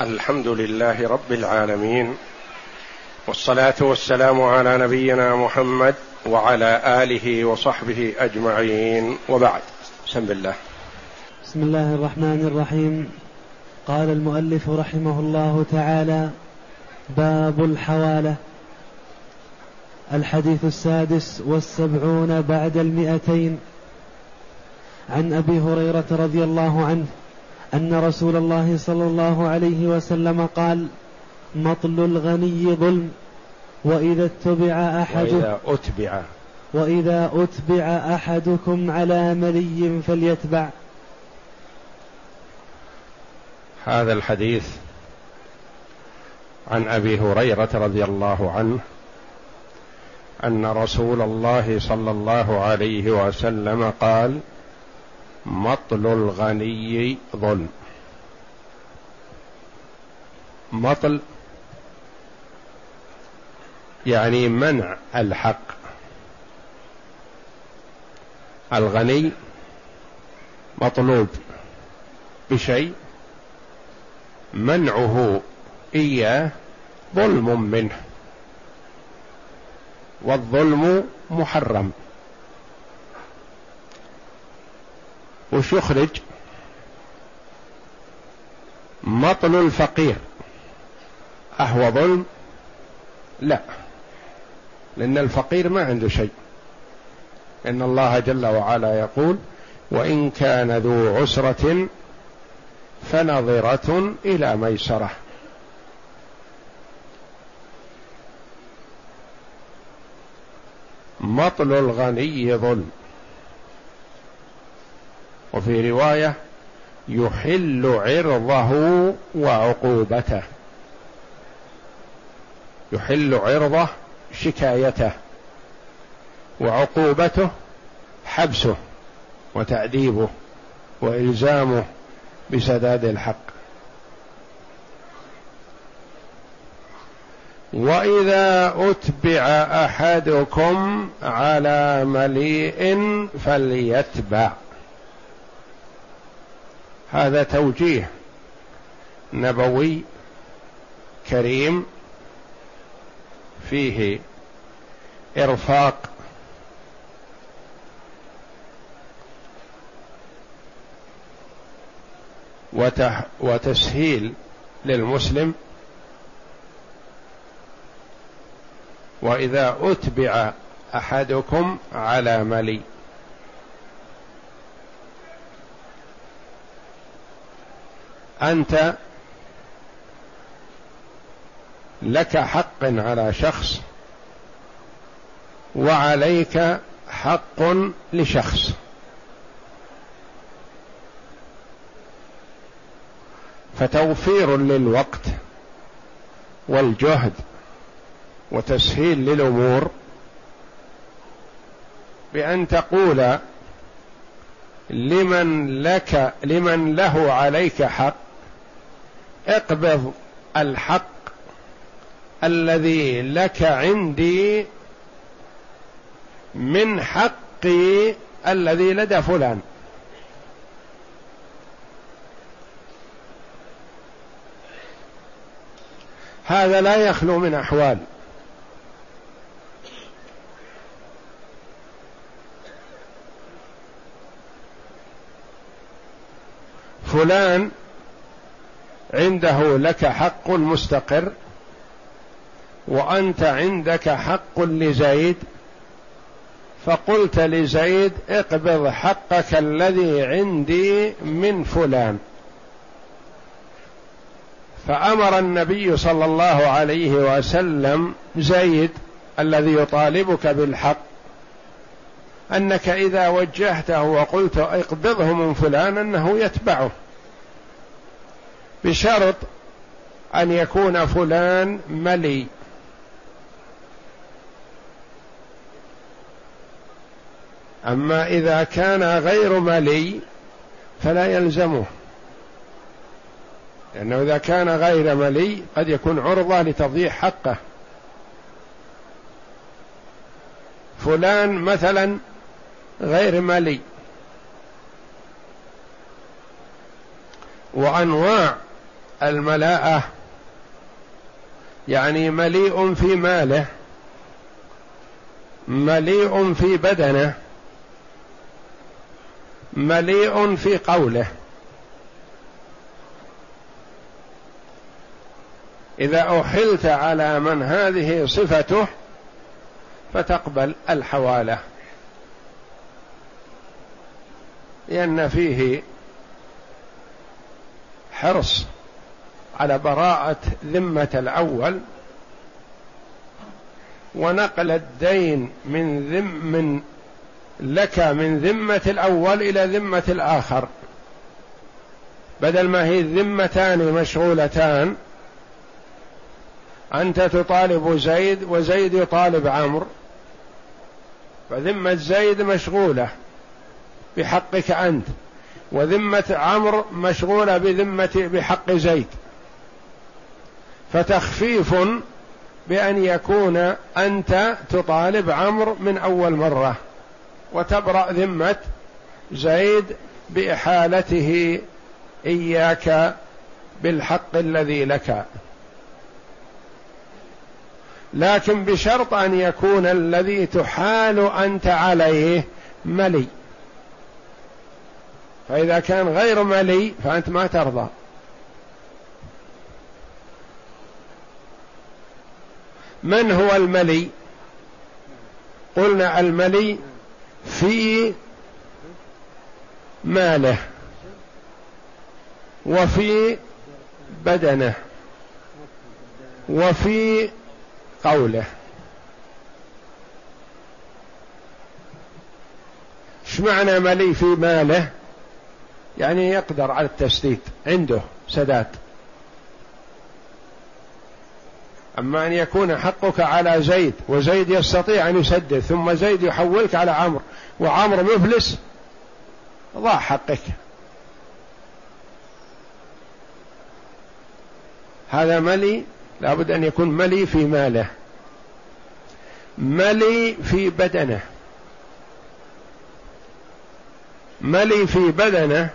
الحمد لله رب العالمين والصلاة والسلام على نبينا محمد وعلى آله وصحبه أجمعين وبعد. بسم الله. بسم الله الرحمن الرحيم. قال المؤلف رحمه الله تعالى باب الحوالة. الحديث السادس والسبعون بعد المئتين. عن أبي هريرة رضي الله عنه أن رسول الله صلى الله عليه وسلم قال مطل الغني ظلم وإذا اتبع أحد وإذا أتبع. وإذا أتبع أحدكم على ملي فليتبع. هذا الحديث عن أبي هريرة رضي الله عنه أن رسول الله صلى الله عليه وسلم قال مطل الغني ظلم. مطل يعني منع الحق. الغني مطلوب بشيء منعه إياه ظلم منه. والظلم محرم. وش يخرج؟ مطل الفقير. أهو ظلم؟ لا. لأن الفقير ما عنده شيء. إن الله جل وعلا يقول وإن كان ذو عسرة فنظرة إلى ميسرة. مطل الغني ظلم. وفي رواية يحل عرضه وعقوبته. يحل عرضه شكايته وعقوبته حبسه وتأديبه وإلزامه بسداد الحق. وإذا أتبع أحدكم على مليء فليتبع. هذا توجيه نبوي كريم فيه إرفاق وتسهيل للمسلم وإذا أتبع أحدكم على ملي. أنت لك حق على شخص وعليك حق لشخص. فتوفير للوقت والجهد وتسهيل للأمور بأن تقول لمن لك لمن له عليك حق اقبض الحق الذي لك عندي من حقي الذي لدى فلان. هذا لا يخلو من أحوال. فلان عنده لك حق مستقر وأنت عندك حق لزيد. فقلت لزيد اقبض حقك الذي عندي من فلان. فأمر النبي صلى الله عليه وسلم زيد الذي يطالبك بالحق أنك إذا وجهته وقلت اقبضه من فلان أنه يتبعه. بشرط أن يكون فلان ملي. أما إذا كان غير ملي فلا يلزمه. لأنه إذا كان غير ملي قد يكون عرضة لتضييع حقه. فلان مثلا غير ملي. وأنواع الملاءة. يعني مليء في ماله مليء في بدنه مليء في قوله. إذا أحلت على من هذه صفته فتقبل الحوالة. لأن فيه حرص على براءة ذمة الأول ونقل الدين من ذم من لك من ذمة الأول إلى ذمة الآخر. بدل ما هي الذمتان مشغولتان أنت تطالب زيد وزيد يطالب عمرو فذمة زيد مشغولة بحقك أنت وذمة عمرو مشغولة بذمة بحق زيد. فتخفيف بأن يكون أنت تطالب عمرو من أول مرة وتبرأ ذمة زيد بإحالته إياك بالحق الذي لك. لكن بشرط أن يكون الذي تحال أنت عليه ملي. فإذا كان غير ملي فأنت ما ترضى. من هو الملي؟ قلنا الملي في ماله وفي بدنه وفي قوله. إيش معنى ملي في ماله؟ يعني يقدر على التسديد عنده سداد. أما أن يكون حقك على زيد وزيد يستطيع أن يسدد ثم زيد يحولك على عمرو وعمرو مفلس ضاع حقك. هذا ملي لابد أن يكون ملي في ماله. ملي في بدنه. ملي في بدنه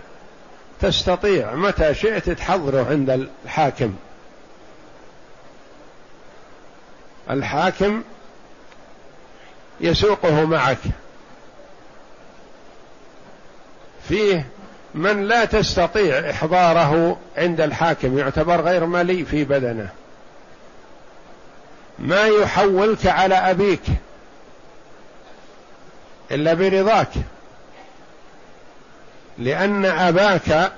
تستطيع متى شئت تحضره عند الحاكم. الحاكم يسوقه معك. فيه من لا تستطيع إحضاره عند الحاكم يعتبر غير ملي في بدنه. ما يحولك على أبيك إلا برضاك. لأن أباك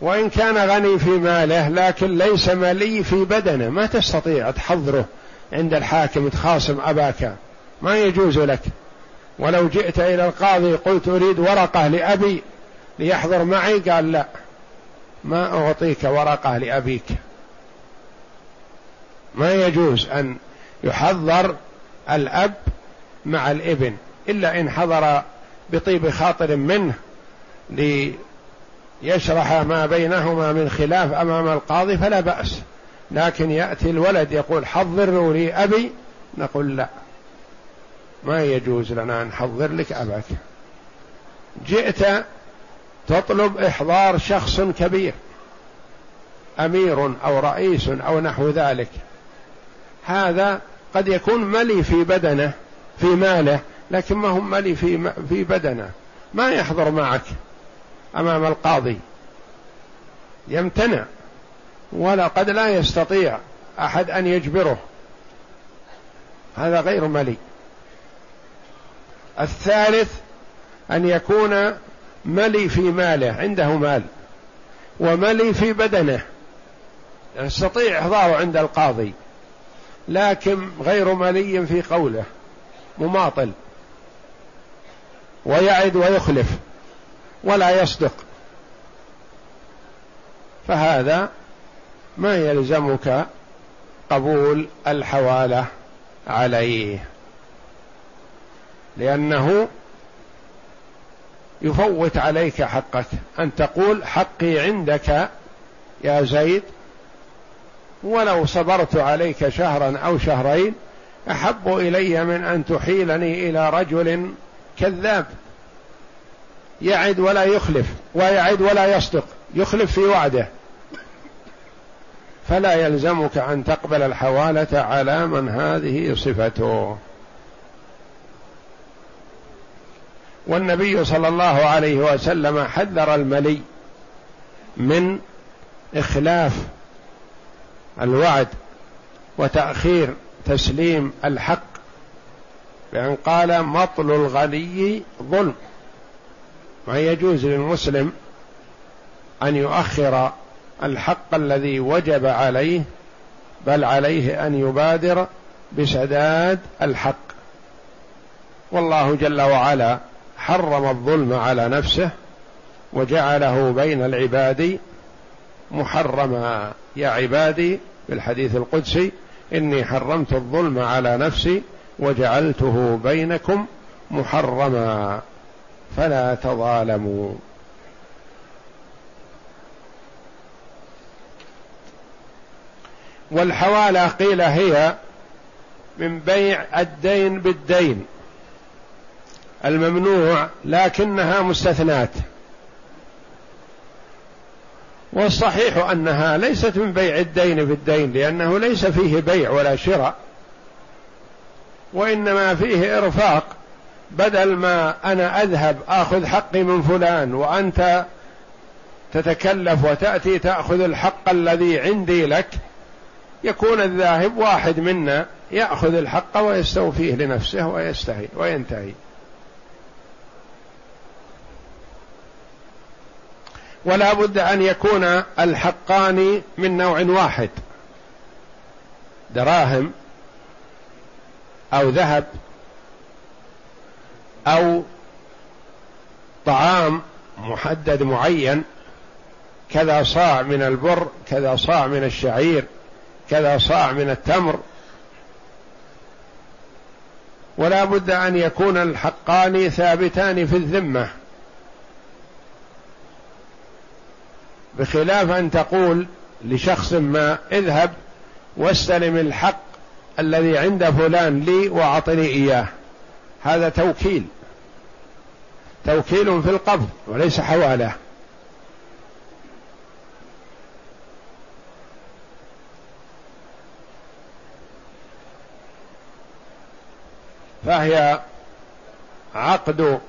وإن كان غني في ماله لكن ليس ملي في بدنه ما تستطيع تحضره. عند الحاكم تخاصم أباك. ما يجوز لك. ولو جئت إلى القاضي قلت أريد ورقة لأبي ليحضر معي قال لا. ما أعطيك ورقة لأبيك. ما يجوز أن يحضر الأب مع الإبن إلا إن حضر بطيب خاطر منه ليشرح ما بينهما من خلاف أمام القاضي فلا بأس. لكن يأتي الولد يقول حضروا لي أبي نقول لا. ما يجوز لنا أن نحضر لك أباك. جئت تطلب إحضار شخص كبير أمير أو رئيس أو نحو ذلك. هذا قد يكون ملي في بدنه في ماله لكن ما هو ملي في في بدنه. ما يحضر معك أمام القاضي. يمتنع. ولا قد لا يستطيع أحد أن يجبره. هذا غير ملي الثالث أن يكون ملي في ماله عنده مال وملي في بدنه. يستطيع إحضاره عند القاضي لكن غير ملي في قوله مماطل ويعد ويخلف ولا يصدق. فهذا ما يلزمك قبول الحوالة عليه لأنه يفوت عليك حقك. أن تقول حقي عندك يا زيد ولو صبرت عليك شهرا أو شهرين أحب إلي من أن تحيلني إلى رجل كذاب. يعد ولا يخلف ويعد ولا يصدق يخلف في وعده. فلا يلزمك أن تقبل الحوالة على من هذه صفته. والنبي صلى الله عليه وسلم حذر الملي من إخلاف الوعد وتأخير تسليم الحق بأن قال مطل الغني ظلم ما يجوز للمسلم أن يؤخر الحق الذي وجب عليه بل عليه أن يبادر بسداد الحق. والله جل وعلا حرم الظلم على نفسه وجعله بين العباد محرما. يا عبادي في الحديث القدسي إني حرمت الظلم على نفسي وجعلته بينكم محرما. فلا تظالموا. والحوالة قيل هي من بيع الدين بالدين الممنوع لكنها مستثنات والصحيح أنها ليست من بيع الدين بالدين لأنه ليس فيه بيع ولا شراء وإنما فيه إرفاق. بدل ما أنا أذهب آخذ حقي من فلان وأنت تتكلف وتأتي تأخذ الحق الذي عندي لك يكون الذاهب واحد منا يأخذ الحق ويستوفيه لنفسه ويستهي وينتهي. ولا بد أن يكون الحقان من نوع واحد. دراهم أو ذهب أو طعام محدد معين كذا صاع من البر كذا صاع من الشعير. كذا صاع من التمر. ولا بد أن يكون الحقان ثابتان في الذمة. بخلاف أن تقول لشخص ما اذهب واستلم الحق الذي عند فلان لي وأعطني إياه. هذا توكيل. توكيل في القبض وليس حوالة. فهي عقد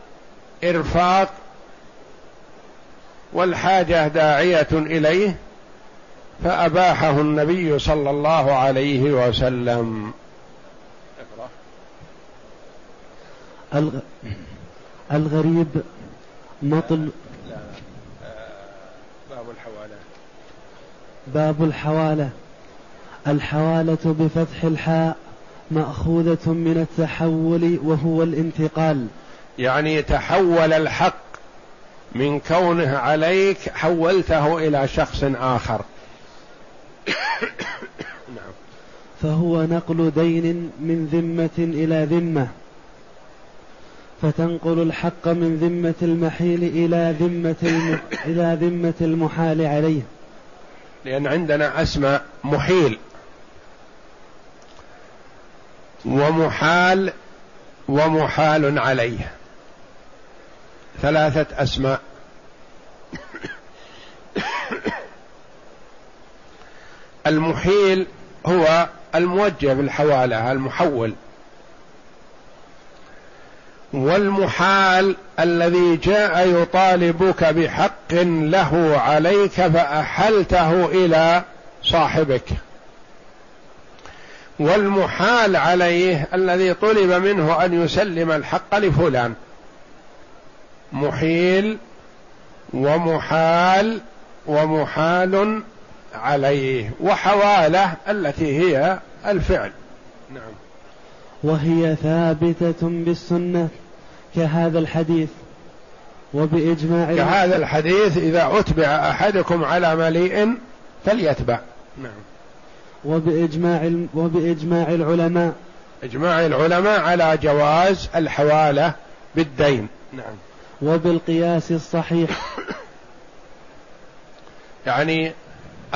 إرفاق والحاجة داعية إليه فأباحه النبي صلى الله عليه وسلم. الغريب مطل باب الحوالة. باب الحوالة. الحوالة بفتح الحاء. مأخوذة من التحول وهو الانتقال. يعني تحول الحق من كونه عليك حولته إلى شخص آخر. نعم. فهو نقل دين من ذمة إلى ذمة. فتنقل الحق من ذمة المحيل إلى ذمة الم... إلى ذمة المحال عليه. لأن عندنا أسماء محيل. ومحال ومحال عليه. ثلاثة أسماء. المحيل هو الموجه بالحوالة المحول. والمحال الذي جاء يطالبك بحق له عليك فأحلته إلى صاحبك. والمحال عليه الذي طلب منه أن يسلم الحق لفلان. محيل ومحال ومحال عليه وحوالة التي هي الفعل. نعم. وهي ثابتة بالسنة كهذا الحديث وبإجماع كهذا الحديث إذا أتبع أحدكم على مليء فليتبع. نعم. وبإجماع وبإجماع العلماء. إجماع العلماء على جواز الحوالة بالدين. نعم. وبالقياس الصحيح. يعني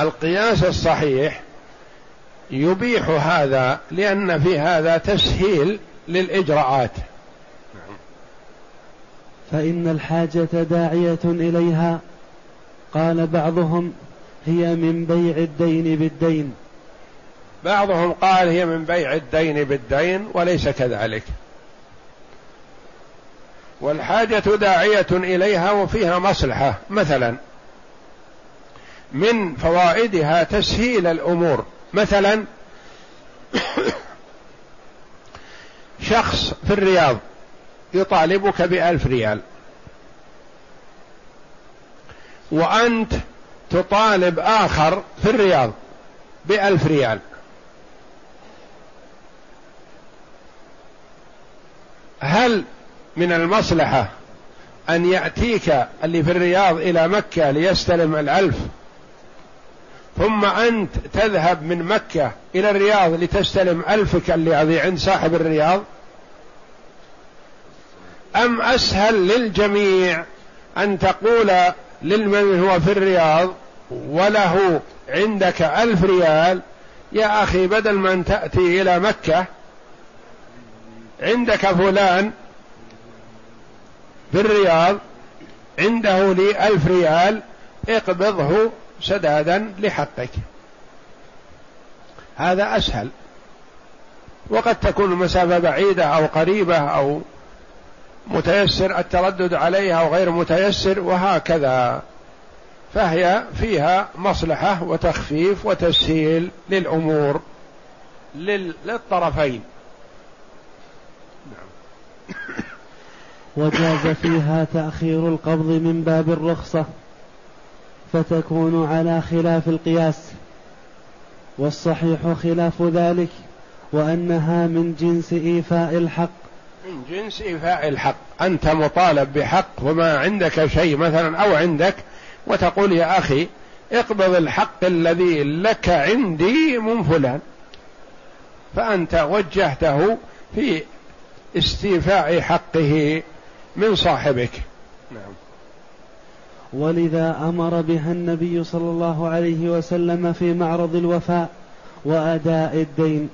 القياس الصحيح يبيح هذا لأن في هذا تسهيل للإجراءات. فإن الحاجة داعية إليها. قال بعضهم هي من بيع الدين بالدين. بعضهم قال هي من بيع الدين بالدين وليس كذلك. والحاجة داعية إليها وفيها مصلحة. مثلا من فوائدها تسهيل الأمور. مثلا شخص في الرياض يطالبك بألف ريال. وأنت تطالب آخر في الرياض بألف ريال. هل من المصلحة أن يأتيك اللي في الرياض إلى مكة ليستلم الألف؟ ثم أنت تذهب من مكة إلى الرياض لتستلم ألفك الذي عند صاحب الرياض؟ أم أسهل للجميع أن تقول للمن هو في الرياض وله عندك ألف ريال يا أخي بدل ما أن تأتي إلى مكة عندك فلان في الرياض عنده لي ألف ريال اقبضه سدادا لحقك. هذا أسهل. وقد تكون المسافة بعيدة أو قريبة أو متيسر التردد عليها أو غير متيسر وهكذا. فهي فيها مصلحة وتخفيف وتسهيل للأمور للطرفين. وجاز فيها تأخير القبض من باب الرخصة فتكون على خلاف القياس. والصحيح خلاف ذلك وأنها من جنس إيفاء الحق. من جنس إيفاء الحق. أنت مطالب بحق وما عندك شيء مثلا أو عندك وتقول يا أخي اقبض الحق الذي لك عندي من فلان. فأنت وجهته في استيفاء حقه من صاحبك. نعم. ولذا أمر بها النبي صلى الله عليه وسلم في معرض الوفاء وأداء الدين.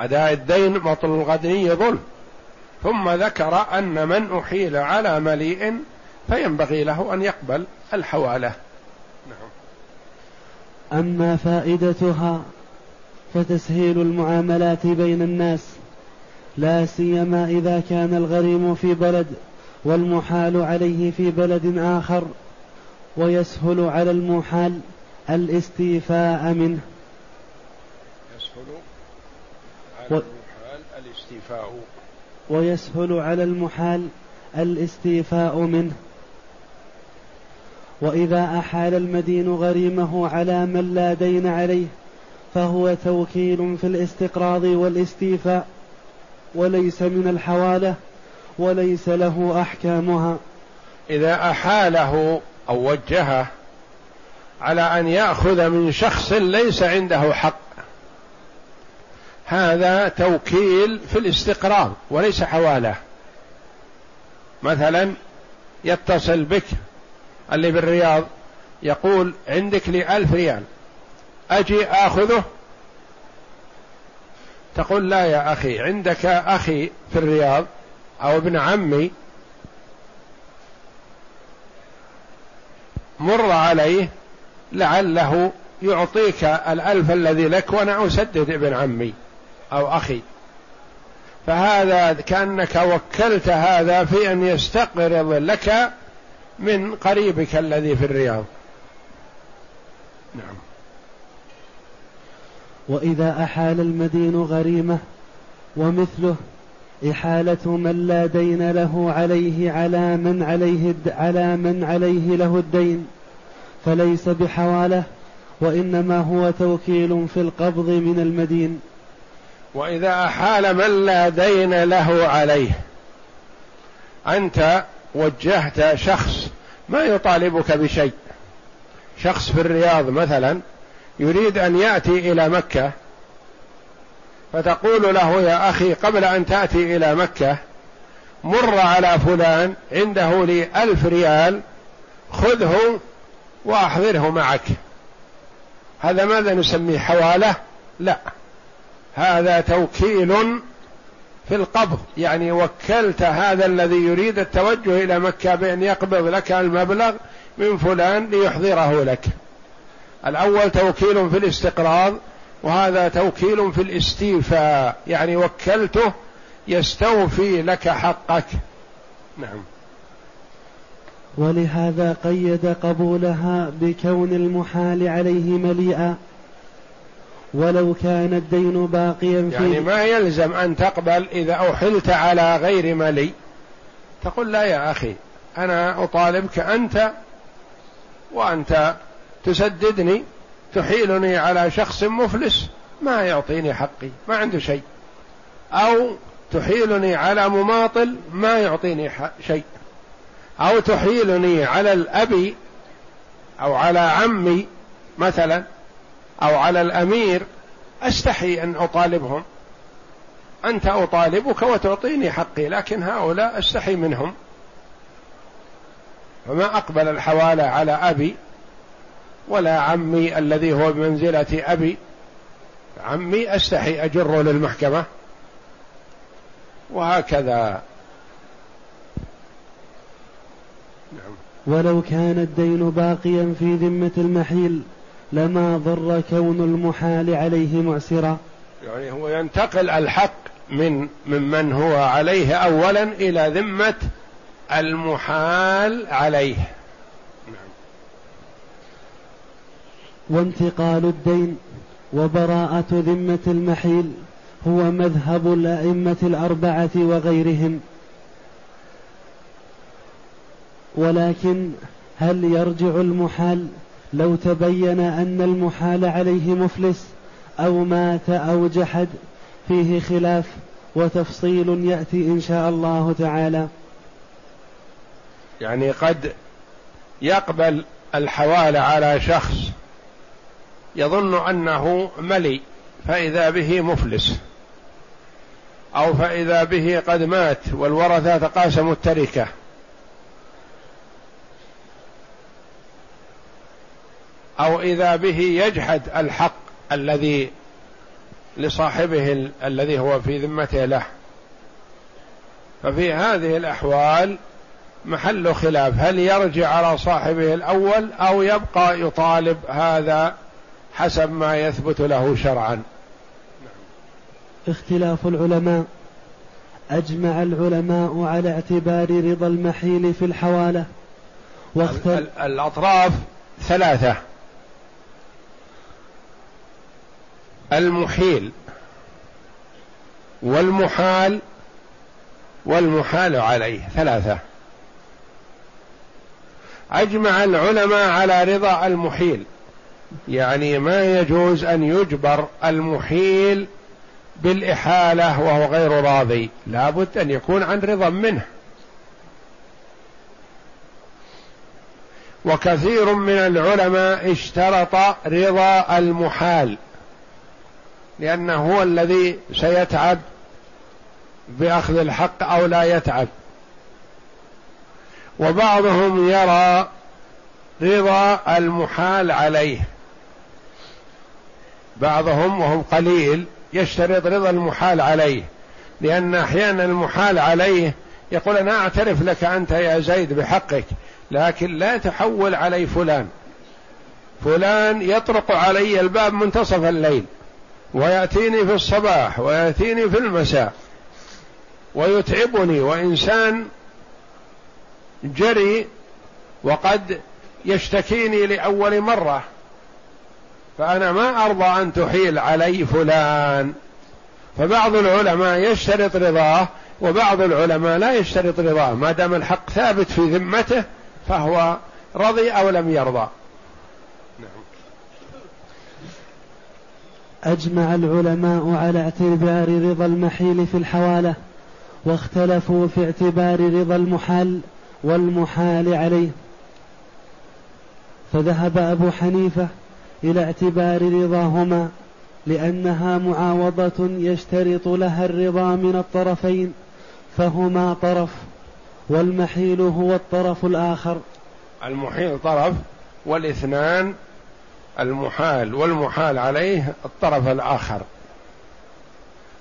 أداء الدين بطل الغني ظلم ثم ذكر أن من أحيل على مليء فينبغي له أن يقبل الحوالة. نعم. أما فائدتها فتسهيل المعاملات بين الناس. لا سيما إذا كان الغريم في بلد والمحال عليه في بلد آخر ويسهل على المحال الاستيفاء منه. يسهل على المحال الاستيفاء. ويسهل على المحال الاستيفاء منه. وإذا أحال المدين غريمه على من لا دين عليه فهو توكيل في الاستقراض والاستيفاء. وليس من الحوالة وليس له أحكامها. إذا أحاله أو وجهه على أن يأخذ من شخص ليس عنده حق هذا توكيل في الاستقرار وليس حواله. مثلا يتصل بك اللي بالرياض يقول عندك لي ألف ريال أجي آخذه تقول لا يا أخي عندك أخي في الرياض أو ابن عمي مر عليه لعله يعطيك الألف الذي لك وأنا أسدد ابن عمي أو أخي. فهذا كأنك وكلت هذا في أن يستقرض لك من قريبك الذي في الرياض. نعم. وإذا أحال المدين غريمة ومثله إحالة من لا دين له عليه على من عليه على من عليه له الدين فليس بحواله وإنما هو توكيل في القبض من المدين. وإذا أحال من لا دين له عليه أنت وجهت شخص ما يطالبك بشيء. شخص في الرياض مثلا يريد أن يأتي إلى مكة فتقول له يا أخي قبل أن تأتي إلى مكة مر على فلان عنده لي ألف ريال خذه وأحضره معك. هذا ماذا نسميه حوالة؟ لا. هذا توكيل في القبض. يعني وكلت هذا الذي يريد التوجه إلى مكة بأن يقبض لك المبلغ من فلان ليحضره لك. الأول توكيل في الاستقراض وهذا توكيل في الاستيفاء يعني وكلته يستوفي لك حقك. نعم. ولهذا قيد قبولها بكون المحال عليه مليئا. ولو كان الدين باقيا فيه يعني ما يلزم أن تقبل إذا أحلت على غير ملي. تقول لا يا أخي أنا أطالبك أنت وأنت تسددني تحيلني على شخص مفلس ما يعطيني حقي ما عنده شيء. أو تحيلني على مماطل ما يعطيني شيء. أو تحيلني على الأب أو على عمي مثلا أو على الأمير أستحي أن أطالبهم. أنت أطالبك وتعطيني حقي لكن هؤلاء أستحي منهم. فما أقبل الحوالة على أبي ولا عمي الذي هو بمنزلة أبي. عمي أستحي أجره للمحكمة. وهكذا. نعم. ولو كان الدين باقيا في ذمة المحيل لما ضر كون المحال عليه معسرا. يعني هو ينتقل الحق من ممن هو عليه اولا إلى ذمة المحال عليه نعم. وانتقال الدين وبراءة ذمة المحيل هو مذهب الأئمة الأربعة وغيرهم. ولكن هل يرجع المحال لو تبين أن المحال عليه مفلس أو مات أو جحد؟ فيه خلاف وتفصيل يأتي إن شاء الله تعالى. يعني قد يقبل الحوالة على شخص يظن أنه ملي فإذا به مفلس. أو فإذا به قد مات والورثة تقاسموا التركة. أو إذا به يجحد الحق الذي لصاحبه الذي هو في ذمته له. ففي هذه الأحوال محل خلاف. هل يرجع على صاحبه الأول أو يبقى يطالب هذا حسب ما يثبت له شرعا. اختلاف العلماء. أجمع العلماء على اعتبار رضا المحيل في الحوالة. واختل... الأطراف ثلاثة. المحيل والمحال والمحال عليه. ثلاثة. أجمع العلماء على رضا المحيل. يعني ما يجوز أن يجبر المحيل بالإحالة وهو غير راضي. لابد أن يكون عن رضا منه. وكثير من العلماء اشترط رضا المحال لأنه هو الذي سيتعب بأخذ الحق أو لا يتعب. وبعضهم يرى رضا المحال عليه. بعضهم وهم قليل يشترط رضا المحال عليه لأن أحيانا المحال عليه يقول أنا أعترف لك أنت يا زيد بحقك لكن لا تحول علي فلان. فلان يطرق علي الباب منتصف الليل ويأتيني في الصباح ويأتيني في المساء ويتعبني وإنسان جري وقد يشتكيني لأول مرة. فأنا ما أرضى أن تحيل علي فلان. فبعض العلماء يشترط رضاه وبعض العلماء لا يشترط رضاه. ما دام الحق ثابت في ذمته فهو رضي أو لم يرضى. أجمع العلماء على اعتبار رضا المحيل في الحوالة واختلفوا في اعتبار رضا المحال والمحال عليه. فذهب أبو حنيفة إلى اعتبار رضاهما لأنها معاوضة يشترط لها الرضا من الطرفين فهما طرف والمحيل هو الطرف الآخر. المحيل طرف والإثنان المحال والمحال عليه الطرف الآخر.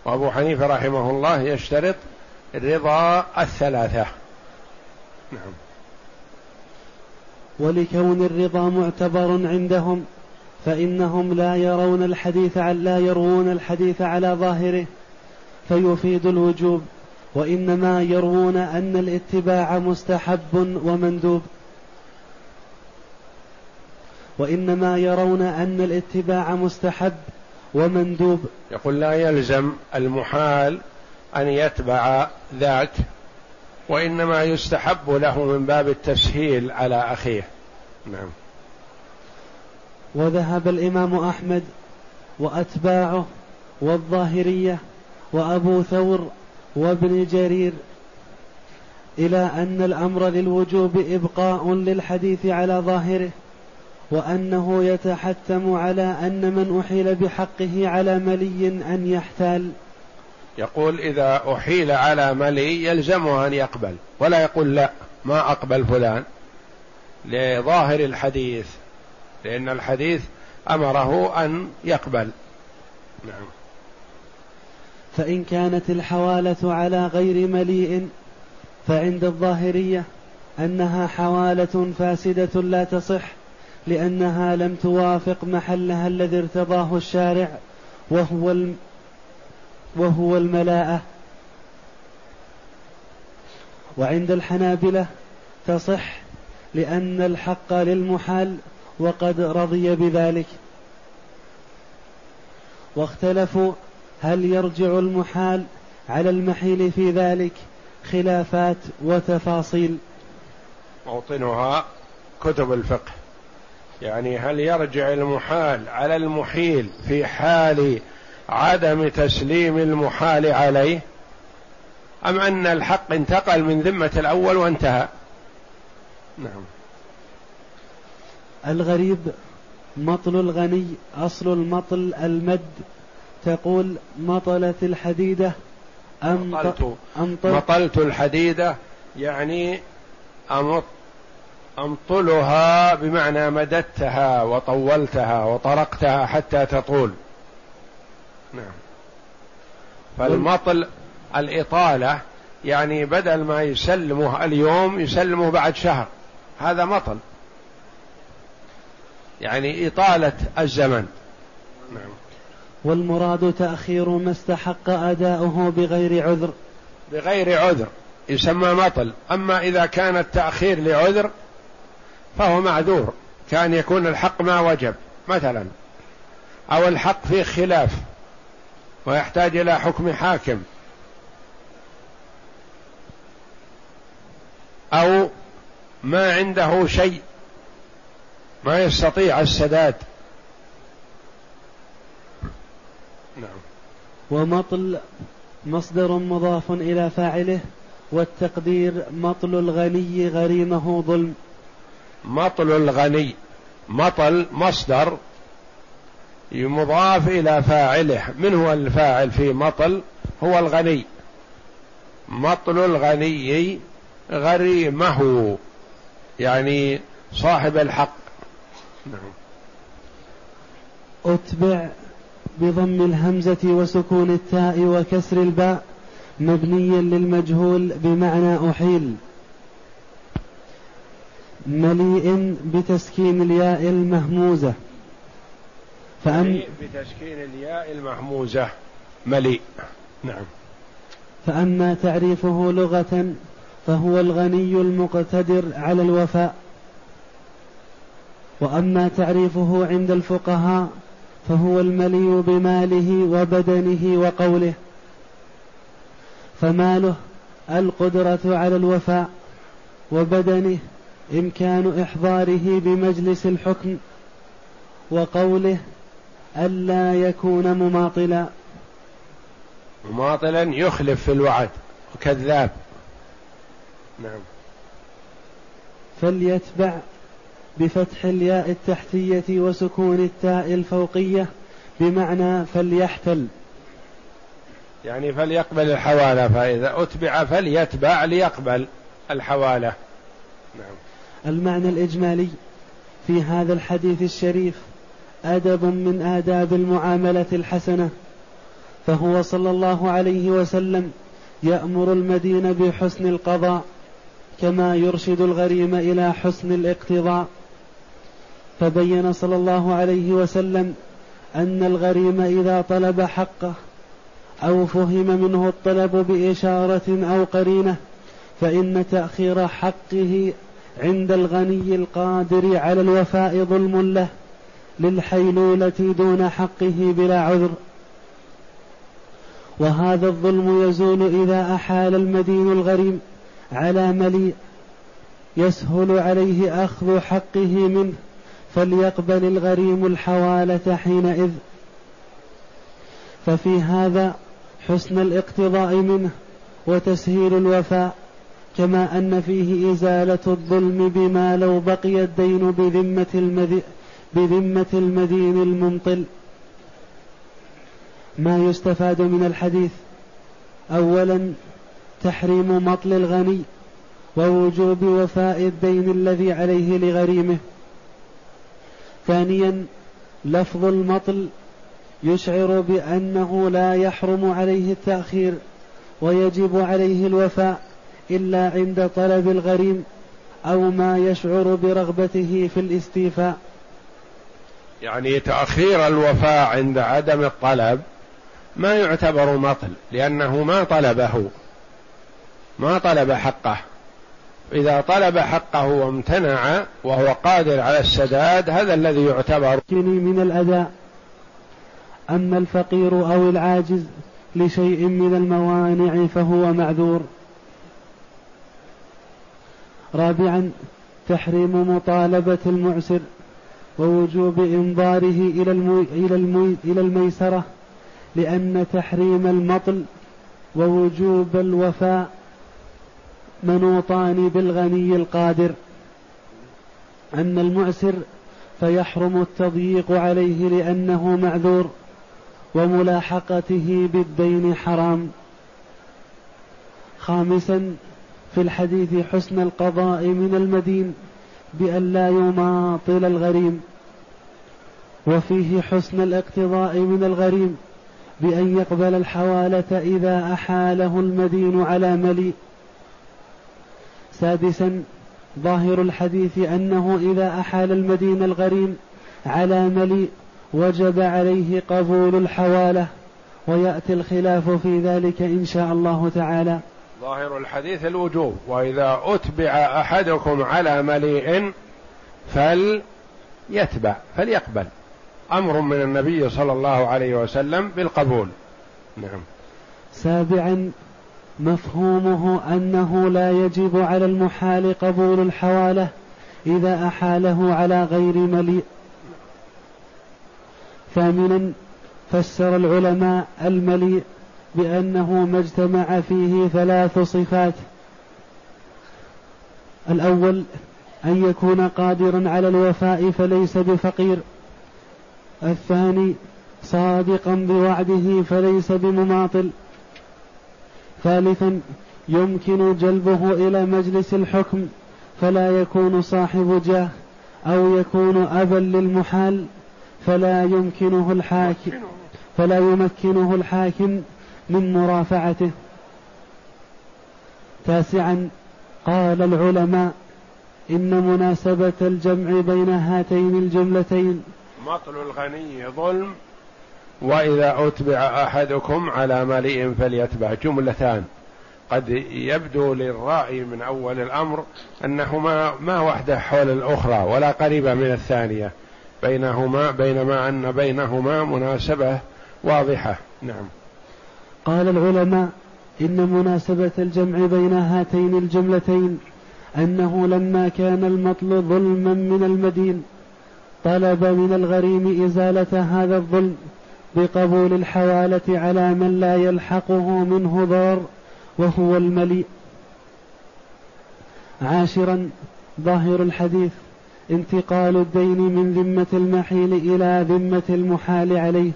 وأبو حنيفة رحمه الله يشترط رضا الثلاثة. نعم. ولكون الرضا معتبر عندهم فإنهم لا يرون الحديث لا يروون الحديث على ظاهره فيفيد الوجوب وإنما يروون أن الاتباع مستحب ومندوب. وإنما يرون أن الاتباع مستحب ومندوب. يقول لا يلزم المحال أن يتبع ذاك وإنما يستحب له من باب التسهيل على أخيه. نعم. وذهب الإمام أحمد وأتباعه والظاهرية وأبو ثور وابن جرير إلى أن الأمر للوجوب إبقاء للحديث على ظاهره وأنه يتحتم على أن من أحيل بحقه على ملي أن يحتال. يقول إذا أحيل على ملي يلزمه أن يقبل ولا يقول لا ما أقبل فلان. لظاهر الحديث لأن الحديث أمره أن يقبل. نعم. فإن كانت الحوالة على غير مليء فعند الظاهرية أنها حوالة فاسدة لا تصح لأنها لم توافق محلها الذي ارتضاه الشارع وهو وهو الملاءة. وعند الحنابلة تصح لأن الحق للمحال وقد رضي بذلك. واختلفوا هل يرجع المحال على المحيل في ذلك خلافات وتفاصيل. موطنها كتب الفقه. يعني هل يرجع المحال على المحيل في حال عدم تسليم المحال عليه؟ أم أن الحق انتقل من ذمة الأول وانتهى؟ نعم. الغريب مطل الغني أصل المطل المد. تقول مطلت الحديدة أم مطلت, مطلت الحديدة يعني أمط أمطلها بمعنى مددتها وطولتها وطرقتها حتى تطول. نعم. فالمطل الإطالة يعني بدل ما يسلمه اليوم يسلمه بعد شهر. هذا مطل. يعني إطالة الزمن. نعم. والمراد تأخير ما استحق أداؤه بغير عذر. بغير عذر يسمى مطل. أما إذا كان التأخير لعذر فهو معذور. كان يكون الحق ما وجب مثلا. أو الحق فيه خلاف ويحتاج إلى حكم حاكم. أو ما عنده شيء ما يستطيع السداد. نعم. ومطل مصدر مضاف إلى فاعله والتقدير مطل الغني غريمه ظلم. مطل الغني مطل مصدر مضاف إلى فاعله. من هو الفاعل في مطل؟ هو الغني. مطل الغني غريمه يعني صاحب الحق. نعم. أتبع بضم الهمزة وسكون التاء وكسر الباء مبنيا للمجهول بمعنى أحيل. مليء بتسكين الياء المهموزة. فأم بتسكين الياء المهموزة. مليء. نعم. فأما تعريفه لغة فهو الغني المقتدر على الوفاء. وأما تعريفه عند الفقهاء فهو الملي بماله وبدنه وقوله فماله القدرة على الوفاء وبدنه إمكان إحضاره بمجلس الحكم وقوله ألا يكون مماطلا. مماطلا يخلف في الوعد وكذاب. نعم. فليتبع بفتح الياء التحتية وسكون التاء الفوقية بمعنى فليحتل. يعني فليقبل الحوالة فإذا أتبع فليتبع ليقبل الحوالة. نعم. المعنى الإجمالي في هذا الحديث الشريف أدب من آداب المعاملة الحسنة فهو صلى الله عليه وسلم يأمر المدين بحسن القضاء كما يرشد الغريم إلى حسن الاقتضاء. فبين صلى الله عليه وسلم أن الغريم إذا طلب حقه أو فهم منه الطلب بإشارة أو قرينة فإن تأخير حقه عند الغني القادر على الوفاء ظلم له للحيلولة دون حقه بلا عذر. وهذا الظلم يزول إذا أحال المدين الغريم على مليء يسهل عليه أخذ حقه منه فليقبل الغريم الحوالة حينئذ. ففي هذا حسن الاقتضاء منه وتسهيل الوفاء كما أن فيه إزالة الظلم بما لو بقي الدين بذمة, المدي بذمة المدين الممطل. ما يستفاد من الحديث أولا تحريم مطل الغني ووجوب وفاء الدين الذي عليه لغريمه. ثانيا لفظ المطل يشعر بأنه لا يحرم عليه التأخير ويجب عليه الوفاء إلا عند طلب الغريم أو ما يشعر برغبته في الاستيفاء. يعني تأخير الوفاء عند عدم الطلب ما يعتبر مطل لأنه ما طلبه ما طلب حقه. إذا طلب حقه وامتنع وهو قادر على السداد هذا الذي يعتبر من الأداء أما الفقير أو العاجز لشيء من الموانع فهو معذور. رابعا تحريم مطالبة المعسر ووجوب إنظاره إلى إلى إلى الميسرة لأن تحريم المطل ووجوب الوفاء منوطان بالغني القادر. أما المعسر فيحرم التضييق عليه لأنه معذور وملاحقته بالدين حرام. خامسا في الحديث حسن القضاء من المدين بأن لا يماطل الغريم. وفيه حسن الاقتضاء من الغريم بأن يقبل الحوالة إذا أحاله المدين على مليء سادسا ظاهر الحديث أنه إذا أحال المدين الغريم على مليء وجب عليه قبول الحوالة ويأتي الخلاف في ذلك إن شاء الله تعالى. ظاهر الحديث الوجوب وإذا أتبع أحدكم على مليء فليتبع فليقبل. أمر من النبي صلى الله عليه وسلم بالقبول. نعم. سابعا مفهومه أنه لا يجب على المحال قبول الحوالة إذا أحاله على غير مليء ثامنا فسر العلماء المليء بأنه ما اجتمع فيه ثلاث صفات. الأول أن يكون قادرا على الوفاء فليس بفقير. الثاني صادقا بوعده فليس بمماطل. ثالثا يمكن جلبه إلى مجلس الحكم فلا يكون صاحب جاه أو يكون أبا للمحال فلا يمكنه الحاكم فلا يمكنه الحاكم من مرافعته. تاسعا قال العلماء إن مناسبة الجمع بين هاتين الجملتين. مطل الغني ظلم. وإذا أتبع أحدكم على مليء فليتبع. جملتان. قد يبدو للرائي من أول الأمر أنهما ما وحدة حول الأخرى ولا قريبة من الثانية. بينهما بينما أن بينهما مناسبة واضحة. نعم. قال العلماء إن مناسبة الجمع بين هاتين الجملتين أنه لما كان المطل ظلما من المدين طلب من الغريم إزالة هذا الظلم بقبول الحوالة على من لا يلحقه منه ضار وهو المليء. عاشرا ظاهر الحديث انتقال الدين من ذمة المحيل إلى ذمة المحال عليه.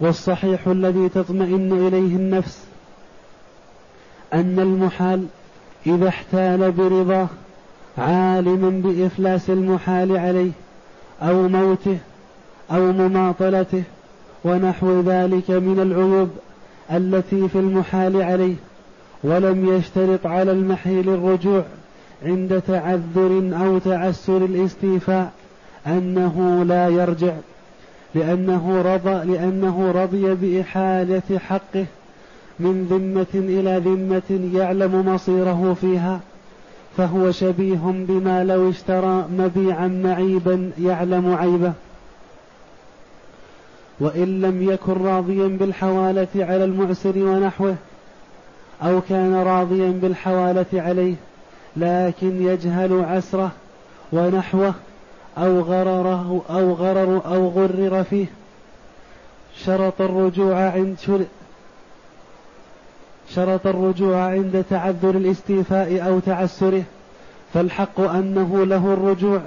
والصحيح الذي تطمئن إليه النفس أن المحال إذا احتال برضاه عالما بإفلاس المحال عليه أو موته أو مماطلته ونحو ذلك من العيوب التي في المحال عليه ولم يشترط على المحيل الرجوع عند تعذر أو تعسر الاستيفاء أنه لا يرجع لأنه رضى لأنه رضي بإحالة حقه من ذمة إلى ذمة يعلم مصيره فيها فهو شبيه بما لو اشترى مبيعا معيبا يعلم عيبه. وإن لم يكن راضيا بالحوالة على المعسر ونحوه أو كان راضيا بالحوالة عليه لكن يجهل عسره ونحوه أو غرره أو غرر أو غرر فيه. شرط الرجوع عند شرط الرجوع عند تعذر الاستيفاء أو تعسره. فالحق أنه له الرجوع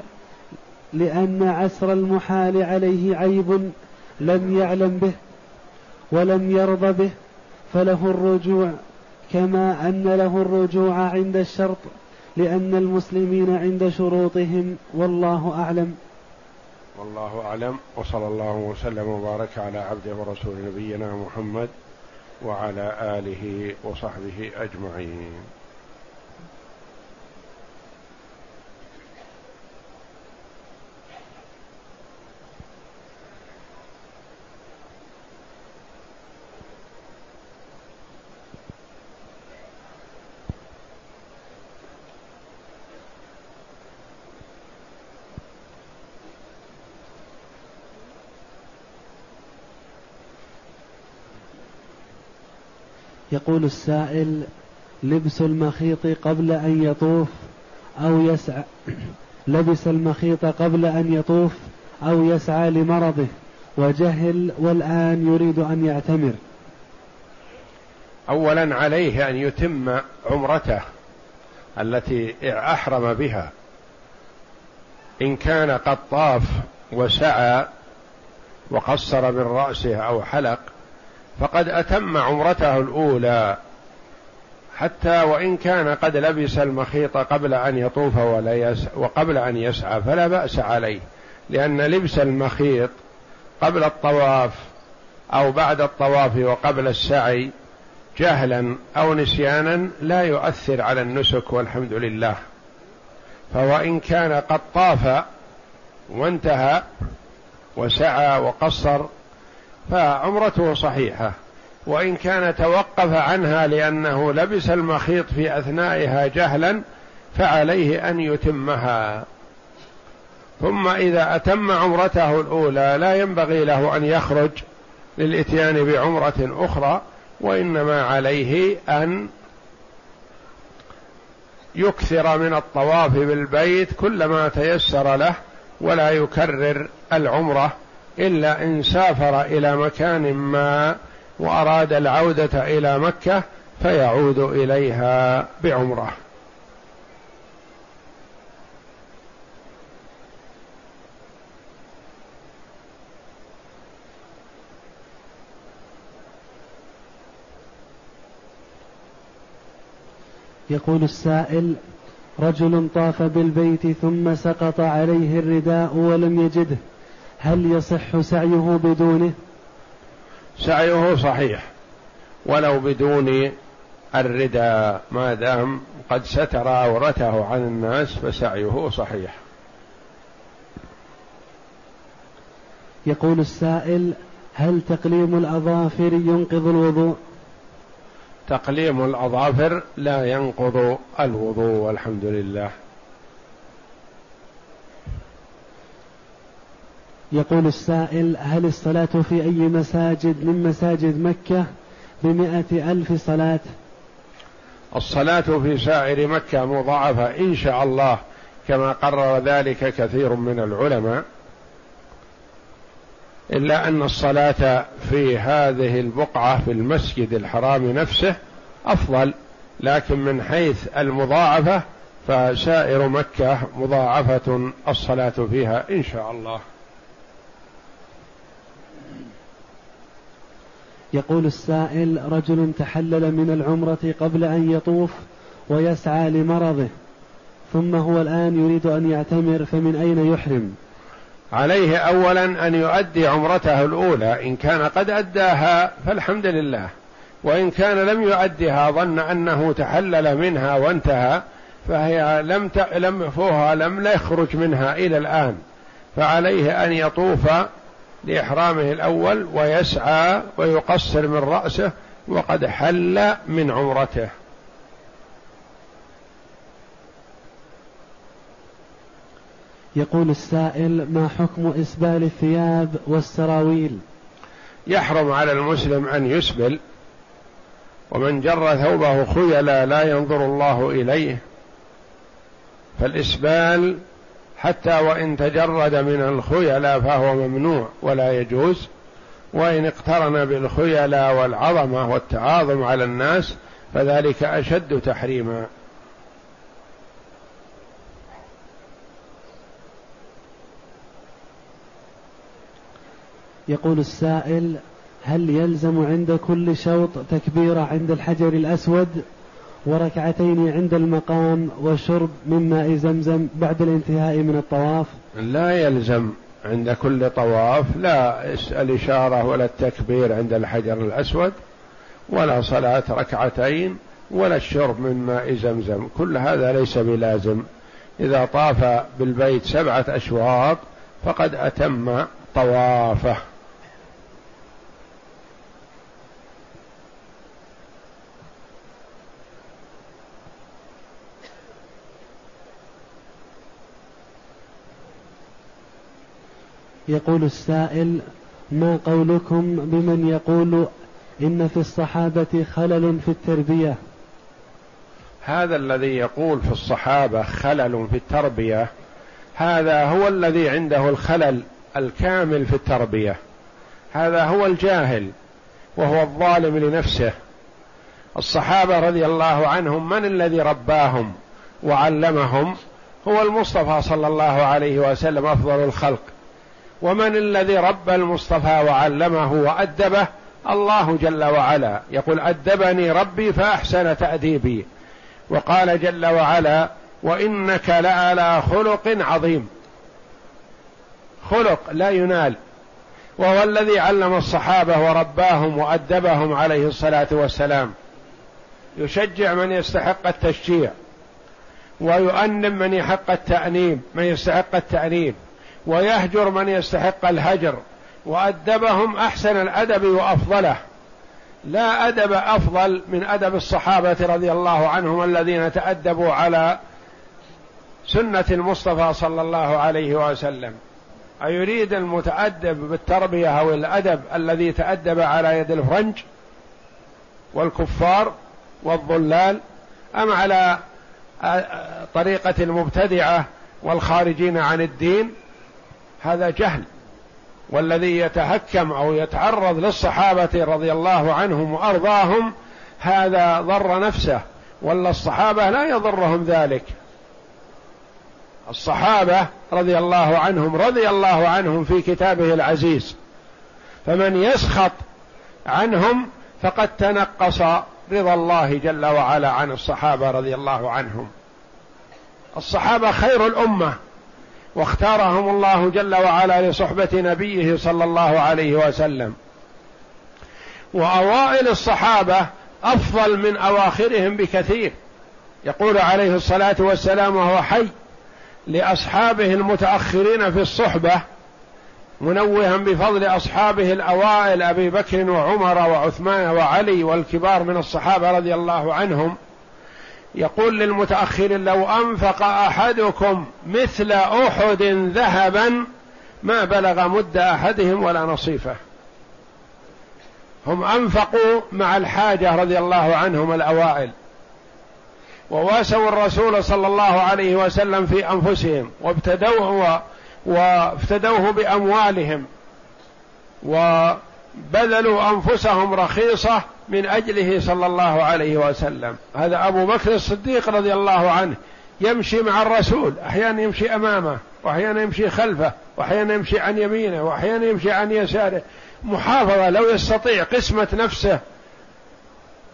لأن عسر المحال عليه عيب لم يعلم به ولم يرضى به فله الرجوع كما أن له الرجوع عند الشرط لأن المسلمين عند شروطهم والله أعلم. والله أعلم وصلى الله وسلم وبارك على عبده ورسول نبينا محمد وعلى آله وصحبه أجمعين. يقول السائل لبس المخيط قبل أن يطوف أو يسعى لبس المخيط قبل أن يطوف أو يسعى لمرضه وجهل والآن يريد أن يعتمر. أولا عليه أن يتم عمرته التي أحرم بها. إن كان قد طاف وسعى وقصر من رأسه أو حلق فقد أتم عمرته الأولى. حتى وإن كان قد لبس المخيط قبل أن يطوف ولا يسعى وقبل أن يسعى فلا بأس عليه لأن لبس المخيط قبل الطواف أو بعد الطواف وقبل السعي جهلا أو نسيانا لا يؤثر على النسك والحمد لله. فوإن كان قد طاف وانتهى وسعى وقصر فعمرته صحيحة وإن كان توقف عنها لأنه لبس المخيط في أثنائها جهلا فعليه أن يتمها. ثم إذا أتم عمرته الأولى لا ينبغي له أن يخرج للإتيان بعمرة أخرى وإنما عليه أن يكثر من الطواف بالبيت كلما تيسر له ولا يكرر العمرة إلا إن سافر إلى مكان ما وأراد العودة إلى مكة فيعود إليها بعمرة. يقول السائل رجل طاف بالبيت ثم سقط عليه الرداء ولم يجده. هل يصح سعيه بدونه؟ سعيه صحيح. ولو بدون الرداء ما دام قد ستر عورته عن الناس فسعيه صحيح. يقول السائل هل تقليم الأظافر ينقض الوضوء؟ تقليم الأظافر لا ينقض الوضوء والحمد لله. يقول السائل هل الصلاة في أي مساجد من مساجد مكة بمئة ألف صلاة؟ الصلاة في سائر مكة مضاعفة إن شاء الله كما قرر ذلك كثير من العلماء. إلا أن الصلاة في هذه البقعة في المسجد الحرام نفسه أفضل لكن من حيث المضاعفة فسائر مكة مضاعفة الصلاة فيها إن شاء الله. يقول السائل رجل تحلل من العمرة قبل أن يطوف ويسعى لمرضه ثم هو الآن يريد أن يعتمر فمن أين يحرم عليه أولا أن يؤدي عمرته الأولى إن كان قد أداها فالحمد لله وإن كان لم يؤدها ظن أنه تحلل منها وانتهى فهي لم. لم فوها لم يخرج منها إلى الآن فعليه أن يطوف لإحرامه الأول ويسعى ويقصر من رأسه وقد حل من عمرته. يقول السائل ما حكم إسبال الثياب والسراويل؟ يحرم على المسلم أن يسبل ومن جر ثوبه خيلا لا ينظر الله إليه فالإسبال حتى وإن تجرد من الخيلاء فهو ممنوع ولا يجوز وإن اقترن بالخيلاء والعظمة والتعاظم على الناس فذلك أشد تحريما. يقول السائل هل يلزم عند كل شوط تكبيرة عند الحجر الأسود؟ وركعتين عند المقام وشرب من ماء زمزم بعد الانتهاء من الطواف. لا يلزم عند كل طواف لا الإشارة ولا التكبير عند الحجر الأسود ولا صلاة ركعتين ولا الشرب من ماء زمزم. كل هذا ليس بلازم. إذا طاف بالبيت سبعة أشواط فقد أتم طوافه. يقول السائل ما قولكم بمن يقول إن في الصحابة خلل في التربية؟ هذا الذي يقول في الصحابة خلل في التربية هذا هو الذي عنده الخلل الكامل في التربية. هذا هو الجاهل وهو الظالم لنفسه. الصحابة رضي الله عنهم من الذي رباهم وعلمهم؟ هو المصطفى صلى الله عليه وسلم أفضل الخلق. ومن الذي ربى المصطفى وعلمه وأدبه؟ الله جل وعلا. يقول أدبني ربي فأحسن تأديبي. وقال جل وعلا وإنك لعلى خلق عظيم. خلق لا ينال. وهو الذي علم الصحابة ورباهم وأدبهم عليه الصلاة والسلام. يشجع من يستحق التشجيع. ويؤنم من يحق التأنيب من يستحق التأنيب. ويهجر من يستحق الهجر وأدبهم أحسن الأدب وأفضله. لا أدب أفضل من أدب الصحابة رضي الله عنهم الذين تأدبوا على سنة المصطفى صلى الله عليه وسلم. أيريد المتأدب بالتربية أو الأدب الذي تأدب على يد الفرنج والكفار والضلال أم على طريقة المبتدعة والخارجين عن الدين هذا جهل والذي يتهكم أو يتعرض للصحابة رضي الله عنهم وأرضاهم هذا ضر نفسه ولا الصحابة لا يضرهم ذلك. الصحابة رضي الله عنهم رضي الله عنهم في كتابه العزيز. فمن يسخط عنهم فقد تنقص رضا الله جل وعلا عن الصحابة رضي الله عنهم. الصحابة خير الأمة. واختارهم الله جل وعلا لصحبة نبيه صلى الله عليه وسلم. وأوائل الصحابة أفضل من أواخرهم بكثير. يقول عليه الصلاة والسلام وهو حي لأصحابه المتأخرين في الصحبة منوها بفضل أصحابه الأوائل أبي بكر وعمر وعثمان وعلي والكبار من الصحابة رضي الله عنهم. يقول للمتأخرين لو أنفق أحدكم مثل أحد ذهبا ما بلغ مد أحدهم ولا نصيفه. هم أنفقوا مع الحاجة رضي الله عنهم الأوائل. وواسوا الرسول صلى الله عليه وسلم في أنفسهم وابتدوه وافتدوه بأموالهم. وبذلوا أنفسهم رخيصة من أجله صلى الله عليه وسلم. هذا أبو بكر الصديق رضي الله عنه يمشي مع الرسول أحيانا يمشي أمامه وأحيانا يمشي خلفه وأحيانا يمشي عن يمينه وأحيانا يمشي عن يساره. محافظة لو يستطيع قسمة نفسه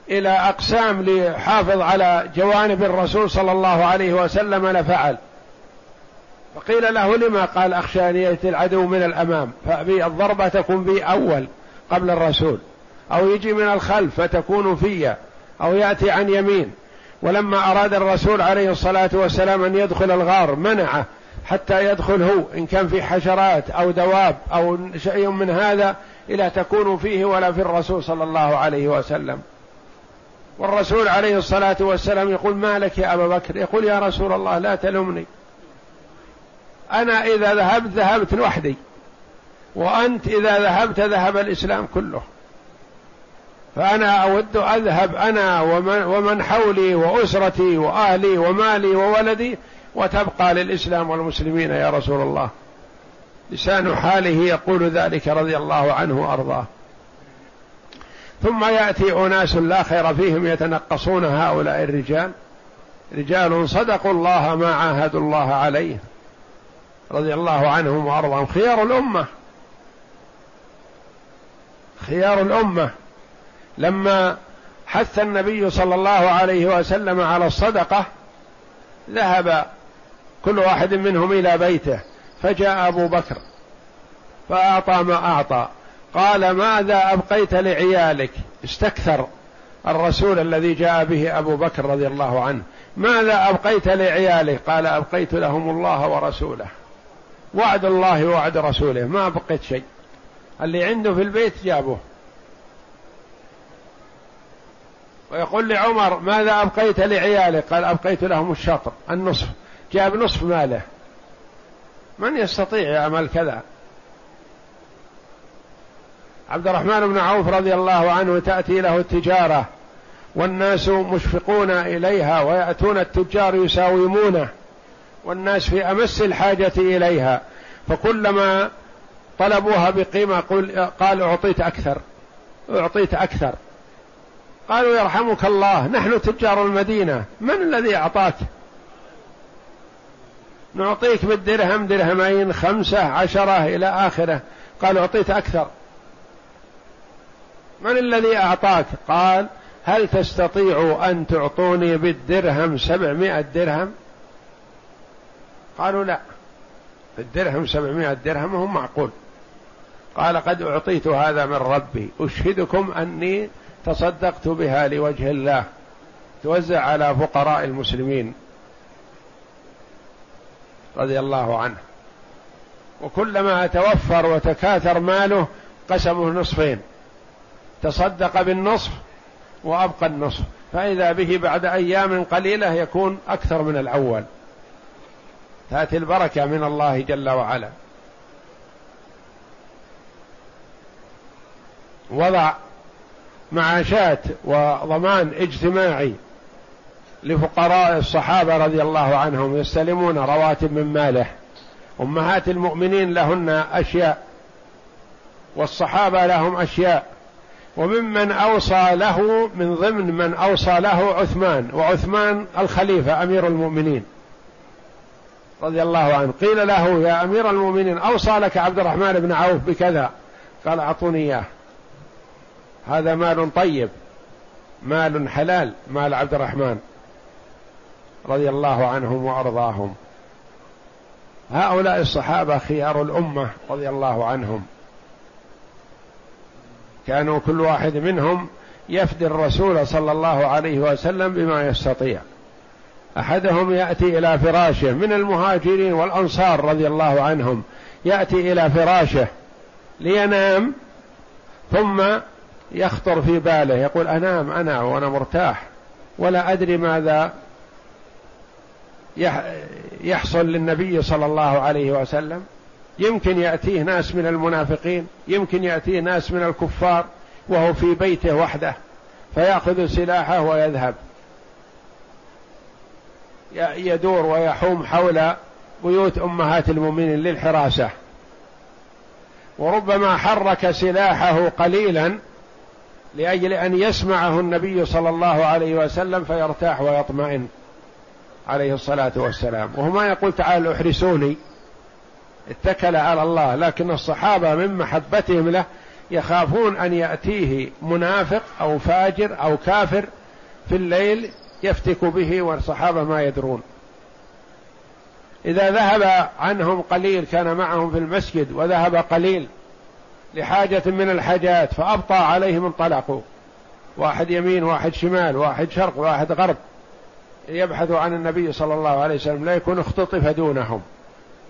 إلى أقسام ليحافظ على جوانب الرسول صلى الله عليه وسلم لفعل. فقيل له لما؟ قال أخشى أن يأتي العدو من الأمام فأبي الضربة تكون بي أول قبل الرسول. أو يجي من الخلف فتكون فيا أو يأتي عن يمين. ولما أراد الرسول عليه الصلاة والسلام أن يدخل الغار منعه حتى يدخل هو إن كان في حشرات أو دواب أو شيء من هذا إلى تكون فيه ولا في الرسول صلى الله عليه وسلم. والرسول عليه الصلاة والسلام يقول ما لك يا أبا بكر؟ يقول يا رسول الله لا تلمني أنا إذا ذهبت ذهبت لوحدي. وأنت إذا ذهبت ذهب الإسلام كله. فأنا أود أذهب أنا ومن, ومن حولي وأسرتي وأهلي ومالي وولدي وتبقى للإسلام والمسلمين يا رسول الله. لسان حاله يقول ذلك رضي الله عنه وأرضاه. ثم يأتي أناس لا خير فيهم يتنقصون هؤلاء الرجال. رجال صدقوا الله ما عاهدوا الله عليه رضي الله عنهم وأرضاهم. خيار الأمة. خيار الأمة. لما حث النبي صلى الله عليه وسلم على الصدقة ذهب كل واحد منهم إلى بيته فجاء أبو بكر فأعطى ما أعطى قال ماذا أبقيت لعيالك؟ استكثر الرسول الذي جاء به أبو بكر رضي الله عنه. ماذا أبقيت لعيالك قال أبقيت لهم الله ورسوله. وعد الله ووعد رسوله. ما أبقيت شيء. اللي عنده في البيت جابه. ويقول لعمر ماذا أبقيت لعيالك؟ قال أبقيت لهم الشطر النصف. جاب نصف ماله. من يستطيع يعمل كذا؟ عبد الرحمن بن عوف رضي الله عنه تأتي له التجارة والناس مشفقون إليها ويأتون التجار يساومونه والناس في أمس الحاجة إليها فكلما طلبوها بقيمة قال أعطيت أكثر أعطيت أكثر. قالوا يرحمك الله نحن تجار المدينة من الذي أعطاك؟ نعطيك بالدرهم درهمين خمسة عشرة إلى آخرة. قال أعطيت أكثر. من الذي أعطاك؟ قال هل تستطيع أن تعطوني بالدرهم سبعمائة درهم؟ قالوا لا. الدرهم سبعمائة درهم هم معقول. قال قد أعطيت هذا من ربي. أشهدكم أني تصدقت بها لوجه الله. توزع على فقراء المسلمين. رضي الله عنه. وكلما توفر وتكاثر ماله قسمه نصفين. تصدق بالنصف وأبقى النصف. فإذا به بعد أيام قليلة يكون أكثر من الأول. تأتي البركة من الله جل وعلا. وضع معاشات وضمان اجتماعي لفقراء الصحابة رضي الله عنهم يستلمون رواتب من ماله. أمهات المؤمنين لهن أشياء والصحابة لهم أشياء. وممن أوصى له من ضمن من أوصى له عثمان وعثمان الخليفة أمير المؤمنين. رضي الله عنه. قيل له يا أمير المؤمنين أوصى لك عبد الرحمن بن عوف بكذا. قال أعطوني إياه. هذا مال طيب مال حلال مال عبد الرحمن رضي الله عنهم وأرضاهم. هؤلاء الصحابة خيار الأمة رضي الله عنهم. كانوا كل واحد منهم يفدي الرسول صلى الله عليه وسلم بما يستطيع. أحدهم يأتي إلى فراشه من المهاجرين والأنصار رضي الله عنهم يأتي إلى فراشه لينام ثم يخطر في باله يقول أنام أنا وأنا مرتاح ولا أدري ماذا يحصل للنبي صلى الله عليه وسلم. يمكن يأتيه ناس من المنافقين يمكن يأتيه ناس من الكفار وهو في بيته وحده فيأخذ سلاحه ويذهب. يدور ويحوم حول بيوت أمهات المؤمنين للحراسة. وربما حرك سلاحه قليلا لأجل أن يسمعه النبي صلى الله عليه وسلم فيرتاح ويطمئن عليه الصلاة والسلام. وهو ما يقول تعالوا احرسوني. اتكل على الله. لكن الصحابة من محبتهم له يخافون أن يأتيه منافق أو فاجر أو كافر في الليل يفتك به والصحابة ما يدرون. إذا ذهب عنهم قليل كان معهم في المسجد وذهب قليل لحاجة من الحاجات فابطا عليهم انطلقوا. واحد يمين واحد شمال واحد شرق واحد غرب. يبحث عن النبي صلى الله عليه وسلم لا يكون اختطف دونهم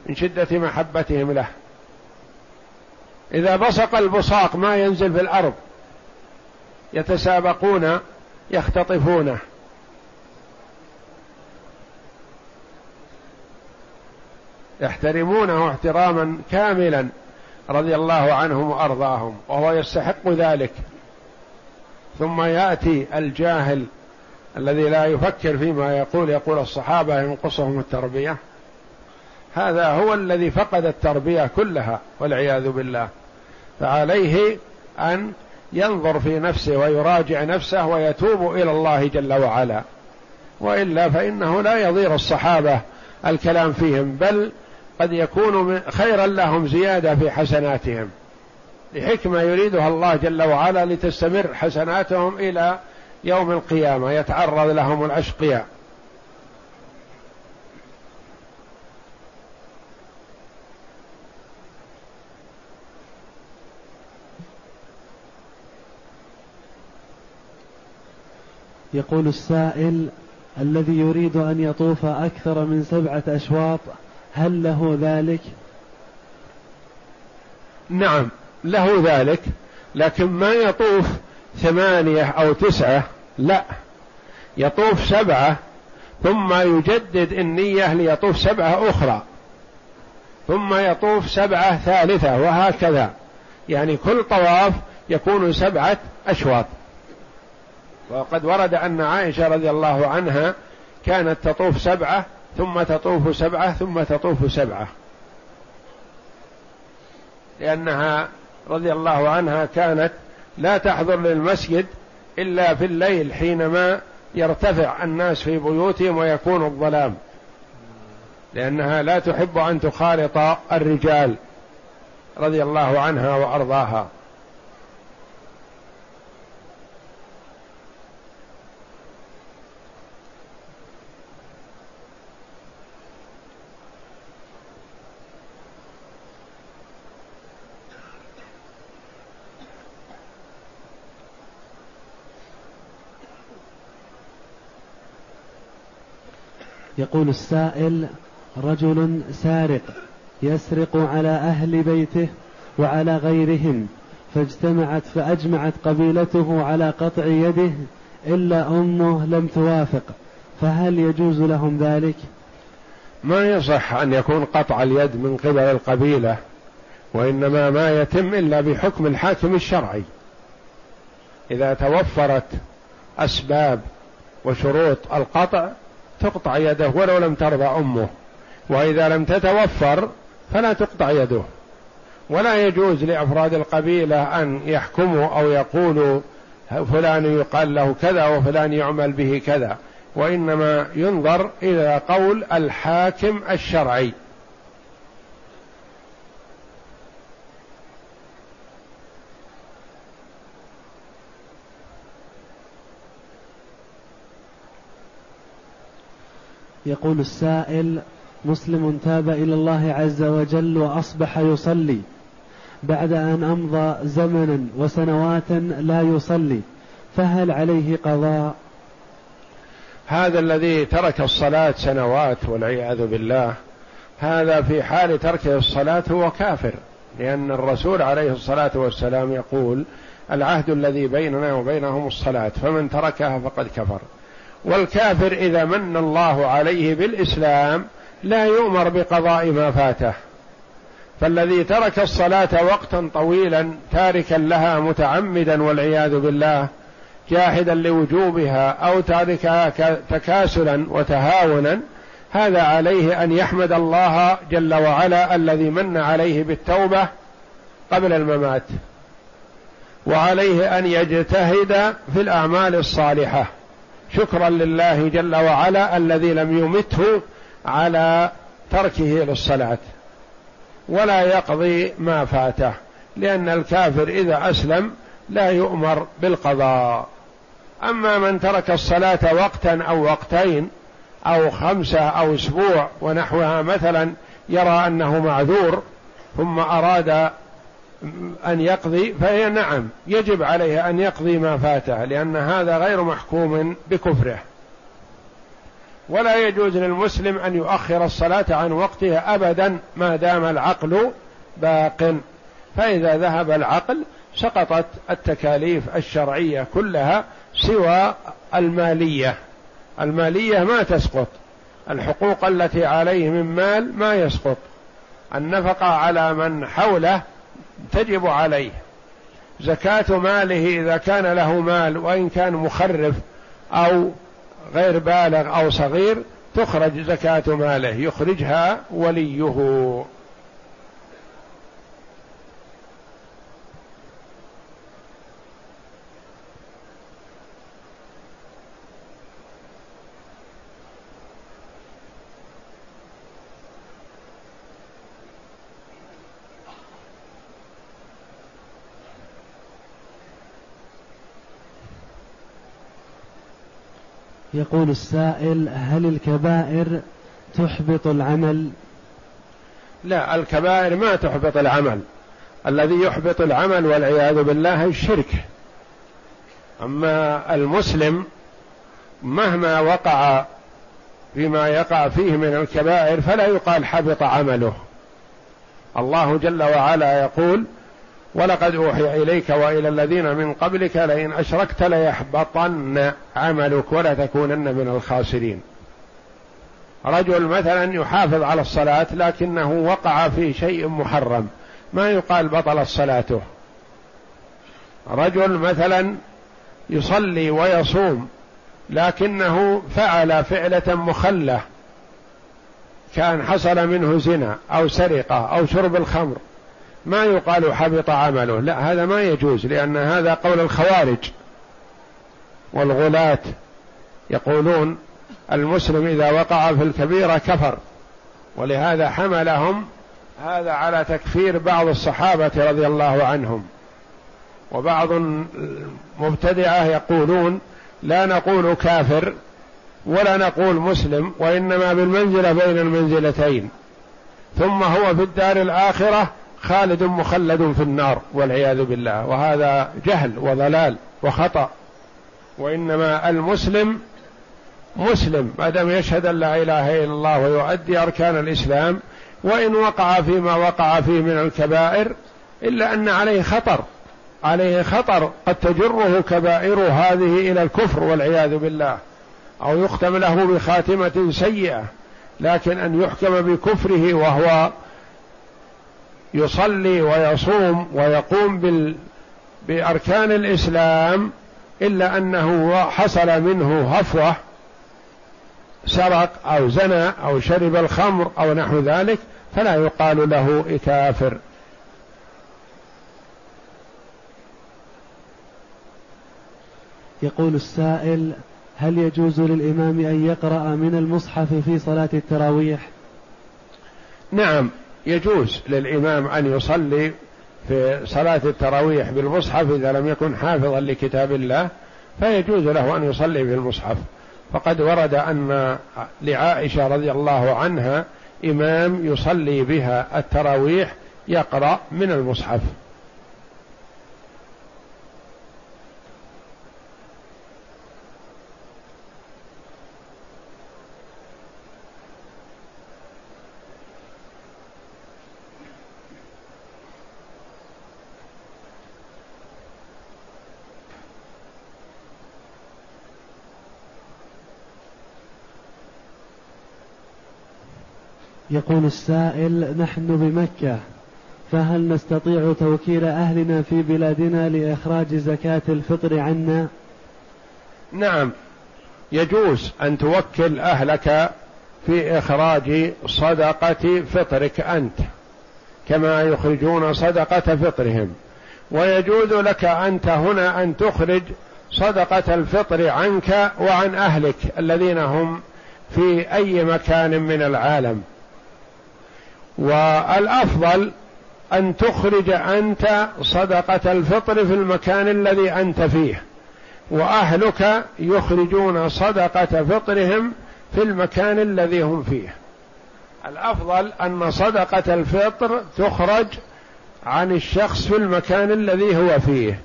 من شدة محبتهم له. إذا بصق البصاق ما ينزل في الأرض يتسابقون يختطفونه يحترمونه احتراما كاملا. رضي الله عنهم وأرضاهم وهو يستحق ذلك. ثم يأتي الجاهل الذي لا يفكر فيما يقول يقول الصحابة ينقصهم التربية. هذا هو الذي فقد التربية كلها والعياذ بالله. فعليه أن ينظر في نفسه ويراجع نفسه ويتوب إلى الله جل وعلا. وإلا فإنه لا يضير الصحابة الكلام فيهم بل قد يكون خيرا لهم زيادة في حسناتهم. لحكمة يريدها الله جل وعلا لتستمر حسناتهم إلى يوم القيامة يتعرض لهم الأشقياء. يقول السائل الذي يريد أن يطوف أكثر من سبعة أشواط هل له ذلك؟ نعم له ذلك لكن ما يطوف ثمانية أو تسعة؟ لا يطوف سبعة ثم يجدد النية ليطوف سبعة أخرى ثم يطوف سبعة ثالثة وهكذا. يعني كل طواف يكون سبعة أشواط. وقد ورد أن عائشة رضي الله عنها كانت تطوف سبعة ثم تطوف سبعة ثم تطوف سبعة. لأنها رضي الله عنها كانت لا تحضر للمسجد إلا في الليل حينما يرتفع الناس في بيوتهم ويكون الظلام. لأنها لا تحب أن تخالط الرجال رضي الله عنها وأرضاها. يقول السائل رجل سارق يسرق على أهل بيته وعلى غيرهم فاجتمعت فأجمعت قبيلته على قطع يده إلا أمه لم توافق فهل يجوز لهم ذلك؟ ما يصح أن يكون قطع اليد من قبل القبيلة وإنما ما يتم إلا بحكم الحاكم الشرعي إذا توفرت أسباب وشروط القطع تقطع يده ولو لم ترضى أمه. وإذا لم تتوفر فلا تقطع يده. ولا يجوز لأفراد القبيلة أن يحكموا أو يقولوا فلان يقال له كذا وفلان يعمل به كذا. وإنما ينظر إلى قول الحاكم الشرعي. يقول السائل مسلم تاب إلى الله عز وجل وأصبح يصلي بعد أن أمضى زمنا وسنوات لا يصلي فهل عليه قضاء؟ هذا الذي ترك الصلاة سنوات والعياذ بالله هذا في حال تركه الصلاة هو كافر لأن الرسول عليه الصلاة والسلام يقول العهد الذي بيننا وبينهم الصلاة فمن تركها فقد كفر. والكافر إذا من الله عليه بالإسلام لا يؤمر بقضاء ما فاته. فالذي ترك الصلاة وقتا طويلا تاركا لها متعمدا والعياذ بالله جاحدا لوجوبها أو تاركها تكاسلا وتهاونا هذا عليه أن يحمد الله جل وعلا الذي من عليه بالتوبة قبل الممات وعليه أن يجتهد في الأعمال الصالحة. شكرا لله جل وعلا الذي لم يمته على تركه للصلاة. ولا يقضي ما فاته لأن الكافر إذا أسلم لا يؤمر بالقضاء. أما من ترك الصلاة وقتا أو وقتين أو خمسه أو أسبوع ونحوها مثلا يرى أنه معذور ثم أراد أن يقضي فهي نعم يجب عليه أن يقضي ما فاته لأن هذا غير محكوم بكفره. ولا يجوز للمسلم أن يؤخر الصلاة عن وقتها ابدا ما دام العقل باق. فإذا ذهب العقل سقطت التكاليف الشرعية كلها سوى المالية. المالية ما تسقط. الحقوق التي عليه من مال ما يسقط. النفقة على من حوله تجب عليه. زكاة ماله إذا كان له مال وإن كان مخرف أو غير بالغ أو صغير تخرج زكاة ماله يخرجها وليه. يقول السائل هل الكبائر تحبط العمل؟ لا الكبائر ما تحبط العمل. الذي يحبط العمل والعياذ بالله الشرك. أما المسلم مهما وقع فيما يقع فيه من الكبائر فلا يقال حبط عمله. الله جل وعلا يقول ولقد أوحي إليك وإلى الذين من قبلك لئن أشركت ليحبطن عملك ولا تكونن من الخاسرين. رجل مثلا يحافظ على الصلاة لكنه وقع في شيء محرم. ما يقال بطلت صلاته. رجل مثلا يصلي ويصوم لكنه فعل فعلة مخلة. كان حصل منه زنا أو سرقة أو شرب الخمر. ما يقال حبط عمله. لا هذا ما يجوز لأن هذا قول الخوارج. والغلاة يقولون المسلم إذا وقع في الكبيرة كفر ولهذا حملهم هذا على تكفير بعض الصحابة رضي الله عنهم. وبعض المبتدعة يقولون لا نقول كافر ولا نقول مسلم وإنما بالمنزلة بين المنزلتين. ثم هو في الدار الآخرة خالد مخلد في النار والعياذ بالله. وهذا جهل وضلال وخطأ. وإنما المسلم مسلم ما دام يشهد أن لا إله إلا الله ويؤدي أركان الإسلام وإن وقع فيما وقع فيه من الكبائر إلا أن عليه خطر. عليه خطر قد تجره كبائر هذه إلى الكفر والعياذ بالله. أو يختم له بخاتمة سيئة لكن أن يحكم بكفره وهو يصلي ويصوم ويقوم بال بأركان الإسلام إلا أنه حصل منه هفوة سرق أو زنى أو شرب الخمر أو نحو ذلك فلا يقال له كافر. يقول السائل هل يجوز للإمام أن يقرأ من المصحف في صلاة التراويح؟ نعم. يجوز للإمام أن يصلي في صلاة التراويح بالمصحف إذا لم يكن حافظا لكتاب الله فيجوز له أن يصلي بالمصحف. فقد ورد أن لعائشة رضي الله عنها إمام يصلي بها التراويح يقرأ من المصحف. يقول السائل نحن بمكة فهل نستطيع توكيل أهلنا في بلادنا لإخراج زكاة الفطر عنا؟ نعم يجوز أن توكل أهلك في إخراج صدقة فطرك أنت كما يخرجون صدقة فطرهم. ويجوز لك أنت هنا أن تخرج صدقة الفطر عنك وعن أهلك الذين هم في أي مكان من العالم. والأفضل أن تخرج أنت صدقة الفطر في المكان الذي أنت فيه وأهلك يخرجون صدقة فطرهم في المكان الذي هم فيه. الأفضل أن صدقة الفطر تخرج عن الشخص في المكان الذي هو فيه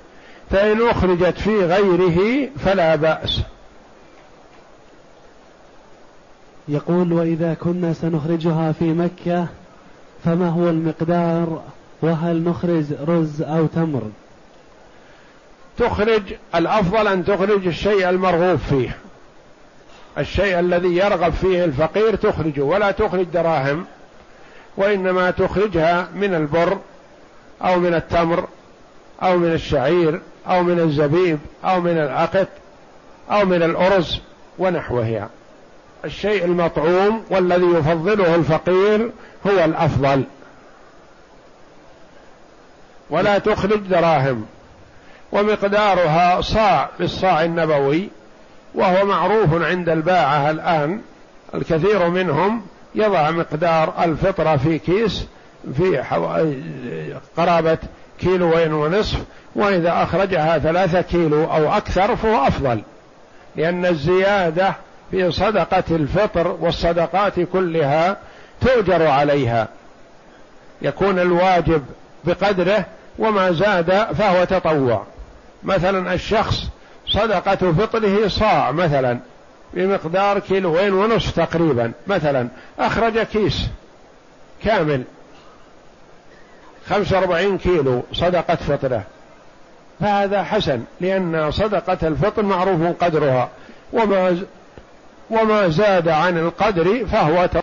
فإن أخرجت في غيره فلا بأس. يقول وإذا كنا سنخرجها في مكة فما هو المقدار وهل نخرج رز أو تمر؟ تخرج الأفضل أن تخرج الشيء المرغوب فيه. الشيء الذي يرغب فيه الفقير تخرجه ولا تخرج دراهم وإنما تخرجها من البر أو من التمر أو من الشعير أو من الزبيب أو من العقد أو من الأرز ونحوها الشيء المطعوم والذي يفضله الفقير هو الأفضل. ولا تخرج دراهم. ومقدارها صاع بالصاع النبوي وهو معروف عند الباعة الآن. الكثير منهم يضع مقدار الفطرة في كيس في قرابة كيلوين ونصف وإذا أخرجها ثلاثة كيلو أو أكثر فهو أفضل. لأن الزيادة في صدقة الفطر والصدقات كلها تؤجر عليها. يكون الواجب بقدره وما زاد فهو تطوع. مثلا الشخص صدقة فطره صاع مثلا بمقدار كيلوين ونصف تقريبا. مثلا أخرج كيس كامل خمسة وأربعين كيلو صدقة فطره. فهذا حسن لأن صدقة الفطر معروف قدرها. وما وما زاد عن القدر فهو